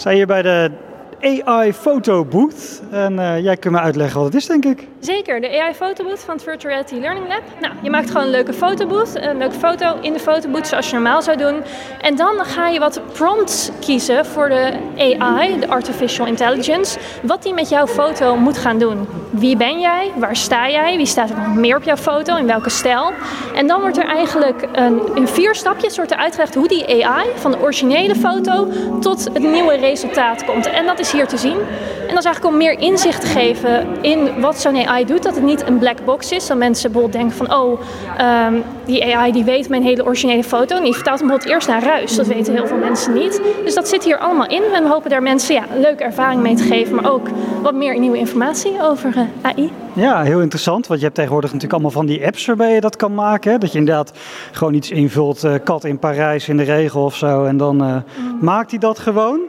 sta hier bij de AI Photo Booth. En uh, jij kunt me uitleggen wat het is, denk ik. Zeker, de AI Photo Booth van het Virtual Reality Learning Lab. Nou, je maakt gewoon een leuke fotobooth, een leuke foto in de fotobooth zoals je normaal zou doen. En dan ga je wat prompts kiezen voor de AI, de Artificial Intelligence, wat die met jouw foto moet gaan doen. Wie ben jij? Waar sta jij? Wie staat er nog meer op jouw foto? In welke stijl? En dan wordt er eigenlijk een, in vier stapjes wordt uitgelegd hoe die AI van de originele foto tot het nieuwe resultaat komt. En dat is hier te zien. En dat is eigenlijk om meer inzicht te geven in wat zo'n AI doet. Dat het niet een black box is. Dat mensen bijvoorbeeld denken van, oh, ehm, die AI die weet mijn hele originele foto. En die vertaalt hem bijvoorbeeld eerst naar ruis. Dat weten heel veel mensen niet. Dus dat zit hier allemaal in. En we hopen daar mensen ja, een leuke ervaring mee te geven. Maar ook wat meer nieuwe informatie over uh, eh, AI. Ja, heel interessant. Want je hebt tegenwoordig natuurlijk allemaal van die apps waarbij je dat kan maken. Hè? Dat je inderdaad gewoon iets invult, uh, kat in Parijs in de regen of zo. En dan uh, mm. maakt hij dat gewoon.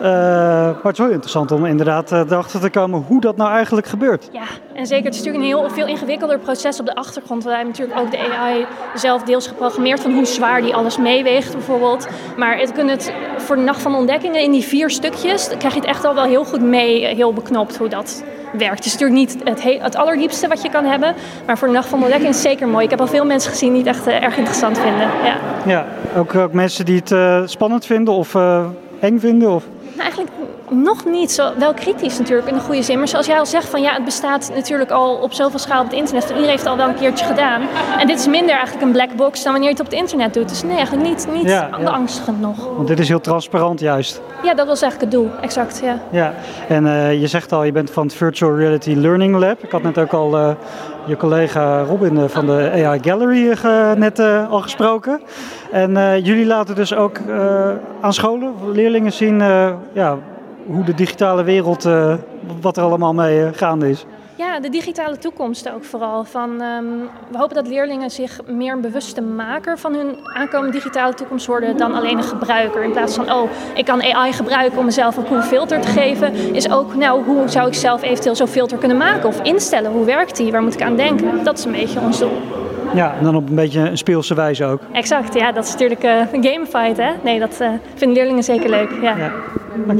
Maar het is wel interessant om inderdaad erachter te komen hoe dat nou eigenlijk gebeurt. Ja, en zeker het is natuurlijk een heel veel ingewikkelder proces op de achtergrond. Wij hebben natuurlijk ook de AI zelf deels geprogrammeerd van hoe zwaar die alles meeweegt bijvoorbeeld. Maar het kunnen het voor de nacht van ontdekkingen in die vier stukjes, dan krijg je het echt al wel heel goed mee, heel beknopt hoe dat werkt. Het is natuurlijk niet het, het allerdiepste wat je kan hebben, maar voor de nacht van ontdekking is het zeker mooi. Ik heb al veel mensen gezien die het echt uh, erg interessant vinden. Ja, ja ook, ook mensen die het uh, spannend vinden of uh, eng vinden? Of? Nou, eigenlijk nog niet zo, wel kritisch natuurlijk in de goede zin. Maar zoals jij al zegt, van, ja, het bestaat natuurlijk al op zoveel schaal op het internet. Iedereen heeft het al wel een keertje gedaan. En dit is minder eigenlijk een black box dan wanneer je het op het internet doet. Dus nee, eigenlijk niet, niet ja, beangstigend nog. Want dit is heel transparant juist. Ja, dat was eigenlijk het doel, exact. Ja, ja. en uh, je zegt al, je bent van het Virtual Reality Learning Lab. Ik had net ook al uh, je collega Robin uh, van de AI Gallery net al gesproken. En jullie laten dus ook aan scholen, leerlingen zien ja, hoe de digitale wereld, uh, wat er allemaal mee uh, gaande is. Ja, de digitale toekomst ook vooral. Van, um, we hopen dat leerlingen zich meer een bewuste maker van hun aankomende digitale toekomst worden dan alleen een gebruiker. In plaats van, oh, ik kan AI gebruiken om mezelf een cool filter te geven, is ook, nou, hoe zou ik zelf eventueel zo'n filter kunnen maken of instellen? Hoe werkt die? Waar moet ik aan denken? Dat is een beetje ons doel. Ja, en dan op een beetje een speelse wijze ook. Exact, ja, dat is natuurlijk uh, een gamified, hè? Nee, dat uh, vinden leerlingen zeker leuk. Ja. ja. まあ、